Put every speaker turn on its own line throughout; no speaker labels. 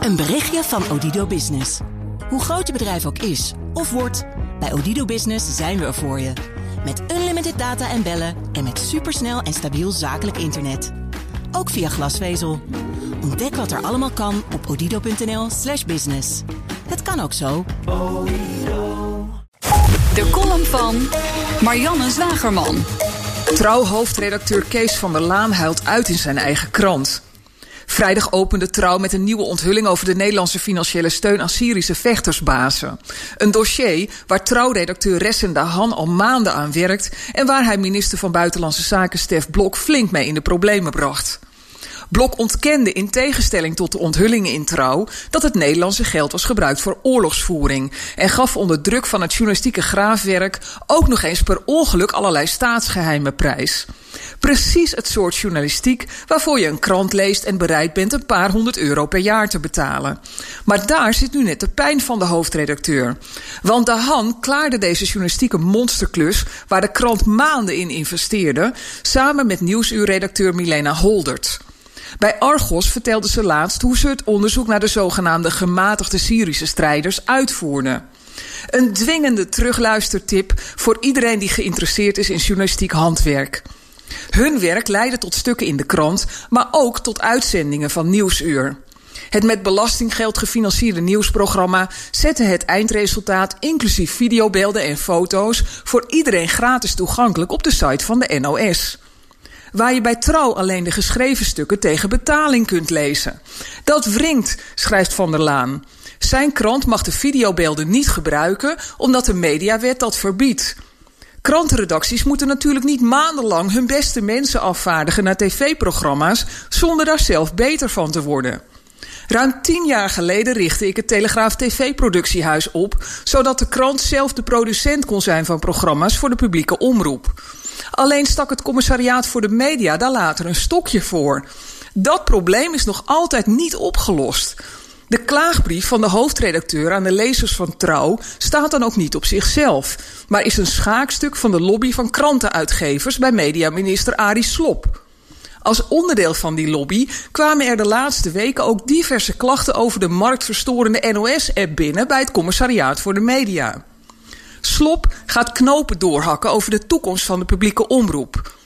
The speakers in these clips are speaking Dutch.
Een berichtje van Odido Business. Hoe groot je bedrijf ook is of wordt, bij Odido Business zijn we er voor je. Met unlimited data en bellen en met supersnel en stabiel zakelijk internet. Ook via glasvezel. Ontdek wat er allemaal kan op odido.nl/slash business. Het kan ook zo.
De column van Marianne Zwagerman.
Trouw-hoofdredacteur Kees van der Laan huilt uit in zijn eigen krant. Vrijdag opende Trouw met een nieuwe onthulling over de Nederlandse financiële steun aan Syrische vechtersbazen. Een dossier waar Trouw-redacteur Ressenda Han al maanden aan werkt en waar hij minister van Buitenlandse Zaken Stef Blok flink mee in de problemen bracht. Blok ontkende in tegenstelling tot de onthullingen in Trouw dat het Nederlandse geld was gebruikt voor oorlogsvoering en gaf onder druk van het journalistieke graafwerk ook nog eens per ongeluk allerlei staatsgeheimen prijs. Precies het soort journalistiek waarvoor je een krant leest en bereid bent een paar honderd euro per jaar te betalen. Maar daar zit nu net de pijn van de hoofdredacteur. Want de Han klaarde deze journalistieke monsterklus, waar de krant maanden in investeerde, samen met nieuwsuurredacteur Milena Holdert. Bij Argos vertelde ze laatst hoe ze het onderzoek naar de zogenaamde gematigde Syrische strijders uitvoerden. Een dwingende terugluistertip voor iedereen die geïnteresseerd is in journalistiek handwerk. Hun werk leidde tot stukken in de krant, maar ook tot uitzendingen van Nieuwsuur. Het met belastinggeld gefinancierde nieuwsprogramma zette het eindresultaat, inclusief videobeelden en foto's, voor iedereen gratis toegankelijk op de site van de NOS. Waar je bij trouw alleen de geschreven stukken tegen betaling kunt lezen. Dat wringt, schrijft Van der Laan. Zijn krant mag de videobeelden niet gebruiken omdat de mediawet dat verbiedt. Krantenredacties moeten natuurlijk niet maandenlang hun beste mensen afvaardigen naar tv-programma's zonder daar zelf beter van te worden. Ruim tien jaar geleden richtte ik het Telegraaf TV-productiehuis op, zodat de krant zelf de producent kon zijn van programma's voor de publieke omroep. Alleen stak het commissariaat voor de media daar later een stokje voor. Dat probleem is nog altijd niet opgelost. De klaagbrief van de hoofdredacteur aan de lezers van Trouw staat dan ook niet op zichzelf, maar is een schaakstuk van de lobby van krantenuitgevers bij mediaminister Arie Slop. Als onderdeel van die lobby kwamen er de laatste weken ook diverse klachten over de marktverstorende NOS-app binnen bij het Commissariaat voor de Media. Slop gaat knopen doorhakken over de toekomst van de publieke omroep.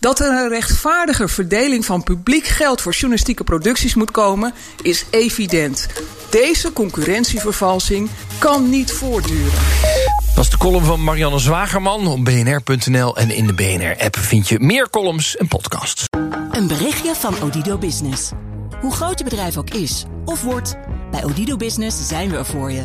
Dat er een rechtvaardiger verdeling van publiek geld voor journalistieke producties moet komen, is evident. Deze concurrentievervalsing kan niet voortduren.
Dat is de column van Marianne Zwagerman op bnr.nl. En in de BNR-app vind je meer columns en podcasts.
Een berichtje van Odido Business. Hoe groot je bedrijf ook is of wordt, bij Odido Business zijn we er voor je.